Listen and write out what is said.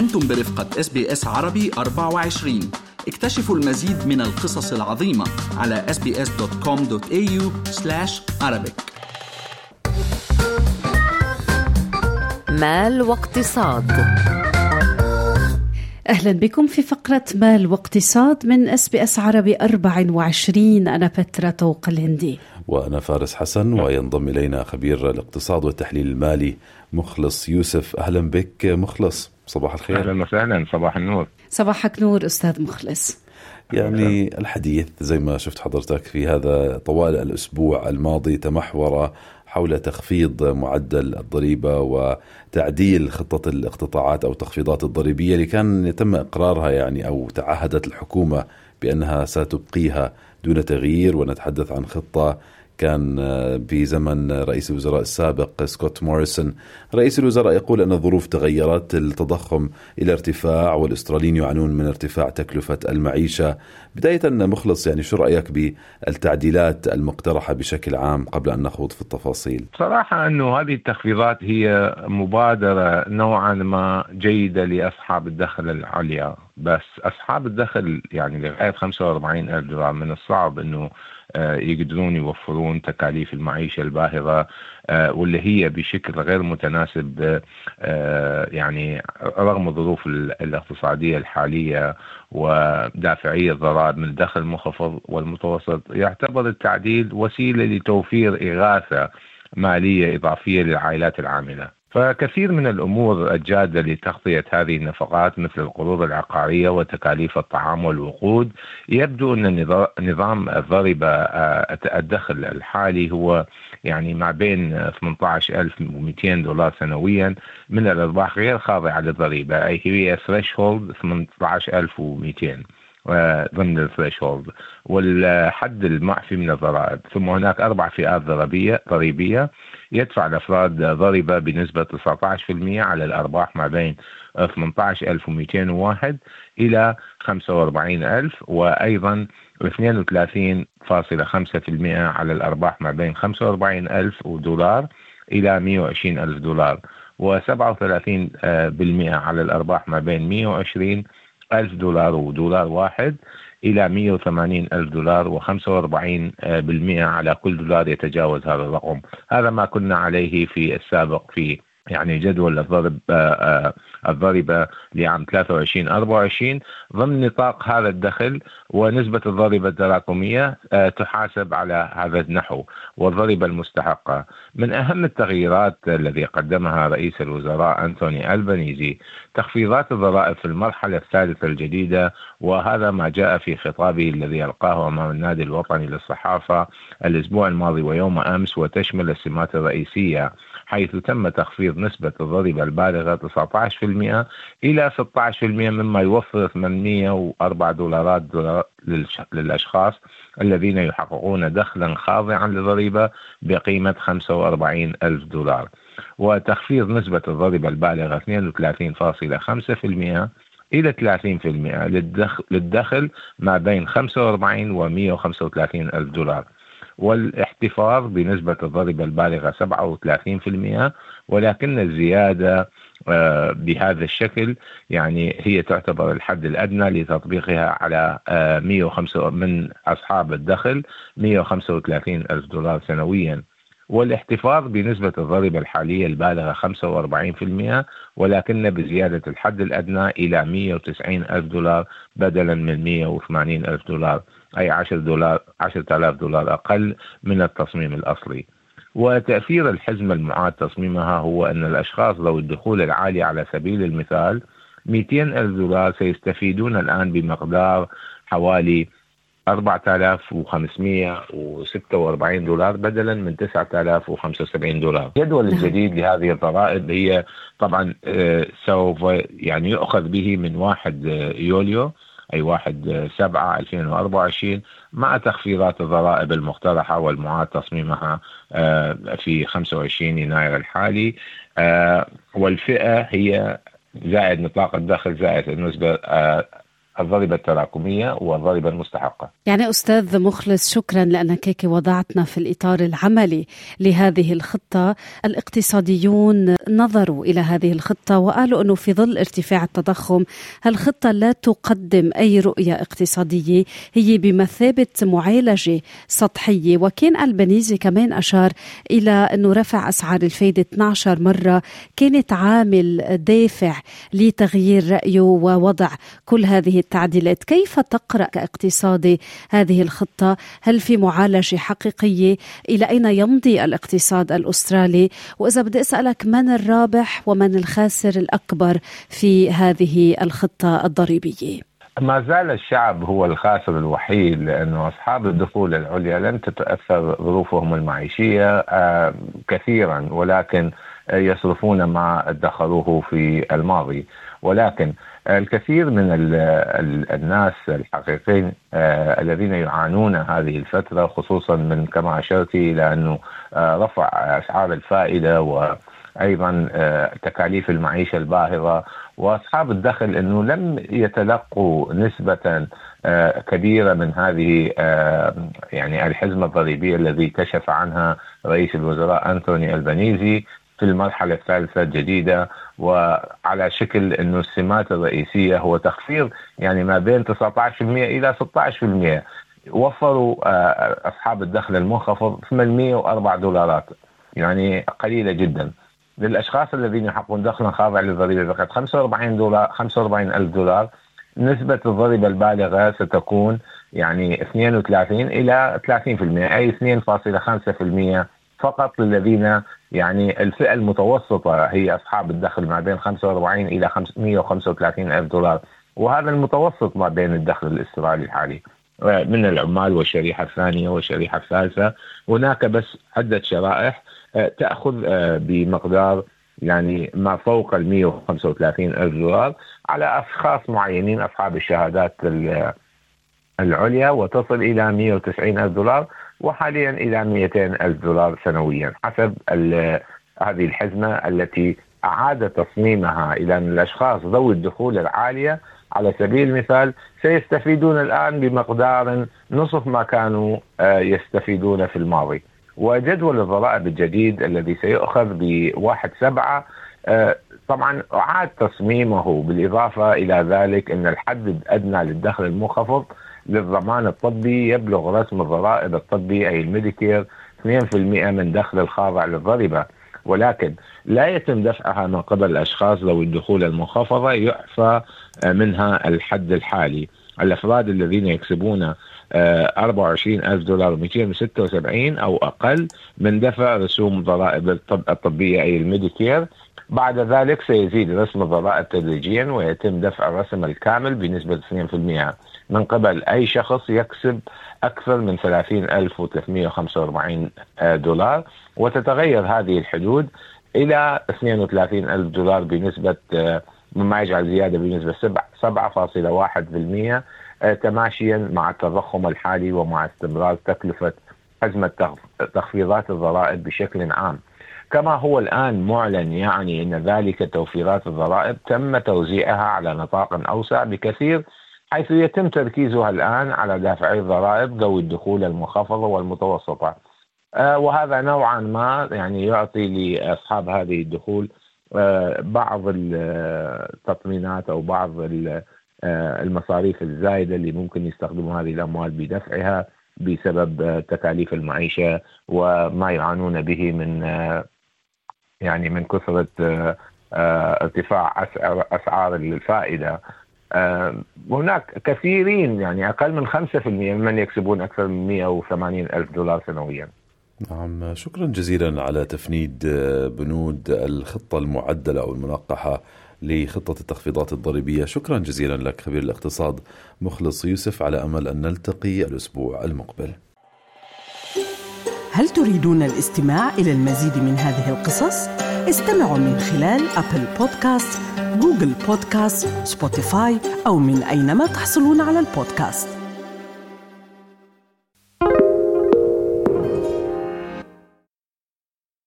أنتم برفقة إس بي إس عربي 24 اكتشفوا المزيد من القصص العظيمة على sbs.com.au arabic. مال واقتصاد. أهلا بكم في فقرة مال واقتصاد من إس بي إس عربي 24 أنا بترا طوق الهندي. وأنا فارس حسن وينضم إلينا خبير الاقتصاد والتحليل المالي مخلص يوسف. أهلا بك مخلص. صباح الخير. أهلا وسهلا. صباح النور. صباحك نور أستاذ مخلص. يعني الحديث زي ما شفت حضرتك في هذا طوال الأسبوع الماضي تمحور حول تخفيض معدل الضريبة وتعديل خطة الاقتطاعات أو التخفيضات الضريبية. اللي كان يتم إقرارها يعني أو تعهدت الحكومة بأنها ستبقيها دون تغيير ونتحدث عن خطة كان في زمن رئيس الوزراء السابق سكوت موريسون. رئيس الوزراء يقول أن الظروف تغيرت التضخم إلى ارتفاع والأستراليين يعانون من ارتفاع تكلفة المعيشة. بداية مخلص يعني شو رأيك بالتعديلات المقترحة بشكل عام قبل أن نخوض في التفاصيل؟ صراحة أنه هذه التخفيضات هي مبادرة نوعا ما جيدة لأصحاب الدخل العليا. بس أصحاب الدخل يعني لغاية 45 ألف دولار من الصعب أنه يقدرون يوفرون تكاليف المعيشة الباهظة واللي هي بشكل غير متناسب يعني رغم الظروف الاقتصادية الحالية ودافعية الضرائب من الدخل المنخفض والمتوسط يعتبر التعديل وسيلة لتوفير إغاثة مالية إضافية للعائلات العاملة. فكثير من الأمور الجادة لتغطية هذه النفقات مثل القروض العقارية وتكاليف الطعام والوقود يبدو أن نظام الضريبة الدخل الحالي هو يعني ما بين 18200 دولار سنويا من الأرباح غير خاضعة للضريبة أي هي threshold 18200 ضمن ال threshold. والحد المعفي من الضرائب ثم هناك أربع فئات ضريبيه ضريبية. يدفع الأفراد ضريبة بنسبة 19% على الأرباح ما بين 18201 إلى 45000 وأيضا 32.5% على الأرباح ما بين 45000 دولار إلى 120000 دولار و37% على الأرباح ما بين 120 ألف دولار ودولار واحد إلى 180 ألف دولار و45% على كل دولار يتجاوز هذا الرقم. هذا ما كنا عليه في السابق في يعني جدول الضرب الضريبة لعام 23 24 ضمن نطاق هذا الدخل ونسبة الضريبة التراكمية تحاسب على هذا النحو والضريبة المستحقة من أهم التغييرات الذي قدمها رئيس الوزراء أنتوني ألبانيزي تخفيضات الضرائب في المرحلة الثالثة الجديدة وهذا ما جاء في خطابه الذي ألقاه أمام النادي الوطني للصحافة الأسبوع الماضي ويوم أمس وتشمل السمات الرئيسية. حيث تم تخفيض نسبة الضريبة البالغة 19% إلى 16% مما يوفر 804 دولارات دولار للأشخاص الذين يحققون دخلا خاضعا للضريبة بقيمة 45 ألف دولار. وتخفيض نسبة الضريبة البالغة 32.5% إلى 30% للدخل, للدخل ما بين 45 و 135 ألف دولار. والاحتفاظ بنسبة الضريبة البالغة 37% ولكن الزيادة بهذا الشكل يعني هي تعتبر الحد الأدنى لتطبيقها على 105 من أصحاب الدخل 135 ألف دولار سنويا. والاحتفاظ بنسبة الضريبة الحالية البالغة 45% ولكن بزيادة الحد الأدنى إلى 190 ألف دولار بدلا من 180 ألف دولار. أي 10 دولار 10000 دولار أقل من التصميم الأصلي. وتأثير الحزمة المعاد تصميمها هو أن الأشخاص ذوي الدخول العالي على سبيل المثال 200 ألف دولار سيستفيدون الآن بمقدار حوالي 4546 دولار بدلا من 9075 دولار. الجدول الجديد لهذه الضرائب هي طبعا سوف يعني يؤخذ به من 1 يوليو. أي 1 7 2024 مع تخفيضات الضرائب المقترحة والمعاد تصميمها في 25 يناير الحالي. والفئة هي زائد نطاق الدخل زائد النسبة الضريبة التراكمية والضريبة المستحقة. يعني أستاذ مخلص شكرا لأنك هيك وضعتنا في الإطار العملي لهذه الخطة. الاقتصاديون نظروا إلى هذه الخطة وقالوا أنه في ظل ارتفاع التضخم الخطة لا تقدم أي رؤية اقتصادية. هي بمثابة معالجة سطحية. وكان البنيزي كمان أشار إلى أنه رفع أسعار الفايدة 12 مرة. كانت عامل دافع لتغيير رأيه ووضع كل هذه التعديلات. كيف تقرأ كاقتصادي هذه الخطة؟ هل في معالجة حقيقية؟ إلى أين يمضي الاقتصاد الأسترالي؟ وإذا بدي أسألك من الرابح ومن الخاسر الأكبر في هذه الخطة الضريبية؟ ما زال الشعب هو الخاسر الوحيد لأنه أصحاب الدخول العليا لن تتأثر ظروفهم المعيشية آه، كثيرا ولكن يصرفون ما ادخروه في الماضي. ولكن الكثير من الناس الحقيقيين آه، الذين يعانون هذه الفترة خصوصا من كما أشرت إلى أنه آه، رفع أسعار الفائدة وأيضا آه، تكاليف المعيشة الباهظة. وأصحاب الدخل أنه لم يتلقوا نسبة كبيرة من هذه يعني الحزمة الضريبية الذي كشف عنها رئيس الوزراء أنتوني البنيزي في المرحلة الثالثة الجديدة وعلى شكل إنه السمات الرئيسية هو تخفيض يعني ما بين 19% إلى 16% وفروا آه، أصحاب الدخل المنخفض 804 دولارات يعني قليلة جدا. للأشخاص الذين يحققون دخلا خاضع للضريبة فقط 45 دولار 45 ألف دولار. نسبة الضريبة البالغة ستكون يعني 32 إلى 30% أي 2.5% فقط للذين يعني الفئة المتوسطة هي أصحاب الدخل ما بين 45 إلى 135 ألف دولار. وهذا المتوسط ما بين الدخل الاسترالي الحالي. من العمال والشريحة الثانية والشريحة الثالثة. هناك بس عدة شرائح. آه، تأخذ آه، بمقدار يعني ما فوق ال 135 ألف دولار على أشخاص معينين أصحاب الشهادات العليا وتصل إلى 190 ألف دولار. وحاليا إلى 200 ألف دولار سنويا حسب هذه الحزمة التي أعاد تصميمها إلى أن الأشخاص ذوي الدخول العالية على سبيل المثال سيستفيدون الآن بمقدار نصف ما كانوا آه، يستفيدون في الماضي. وجدول الضرائب الجديد الذي سيؤخذ بواحد سبعة آه، طبعا أعاد تصميمه بالإضافة إلى ذلك أن الحد الأدنى للدخل المنخفض للضمان الطبي يبلغ رسم الضرائب الطبي أي ال Medicare 2% من دخل الخاضع للضريبة. ولكن لا يتم دفعها من قبل الأشخاص ذوي الدخول المنخفضة يعفى منها الحد الحالي. الأفراد الذين يكسبون 24 آه، دولار 276 أو أقل من دفع رسوم ضرائب الطبية أي ال Medicare. بعد ذلك سيزيد رسم الضرائب تدريجيا ويتم دفع الرسم الكامل بنسبة 2% من قبل أي شخص يكسب أكثر من 30345 دولار. وتتغير هذه الحدود إلى 32 ألف دولار بنسبة مما يجعل زيادة بنسبة 7.1% تماشيا مع التضخم الحالي ومع استمرار تكلفة حزمة تخفيضات الضرائب بشكل عام. كما هو الآن معلن يعني أن ذلك توفيرات الضرائب تم توزيعها على نطاق أوسع بكثير حيث يتم تركيزها الآن على دافعي الضرائب ذوي الدخول المنخفضة والمتوسطة. آه، وهذا نوعا ما يعني يعطي لأصحاب هذه الدخول آه، بعض التطمينات أو بعض آه، المصاريف الزايدة اللي ممكن يستخدموا هذه الأموال بدفعها بسبب تكاليف المعيشة وما يعانون به من يعني من كثرة ارتفاع أسعار الفائدة. هناك كثيرين يعني أقل من 5% ممن يكسبون أكثر من 180 ألف دولار سنويا. نعم شكرا جزيلا على تفنيد بنود الخطة المعدلة أو المنقحة لخطة التخفيضات الضريبية. شكرا جزيلا لك خبير الاقتصاد مخلص يوسف على أمل أن نلتقي الأسبوع المقبل. هل تريدون الاستماع إلى المزيد من هذه القصص؟ استمعوا من خلال أبل بودكاست جوجل بودكاست سبوتيفاي أو من أينما تحصلون على البودكاست.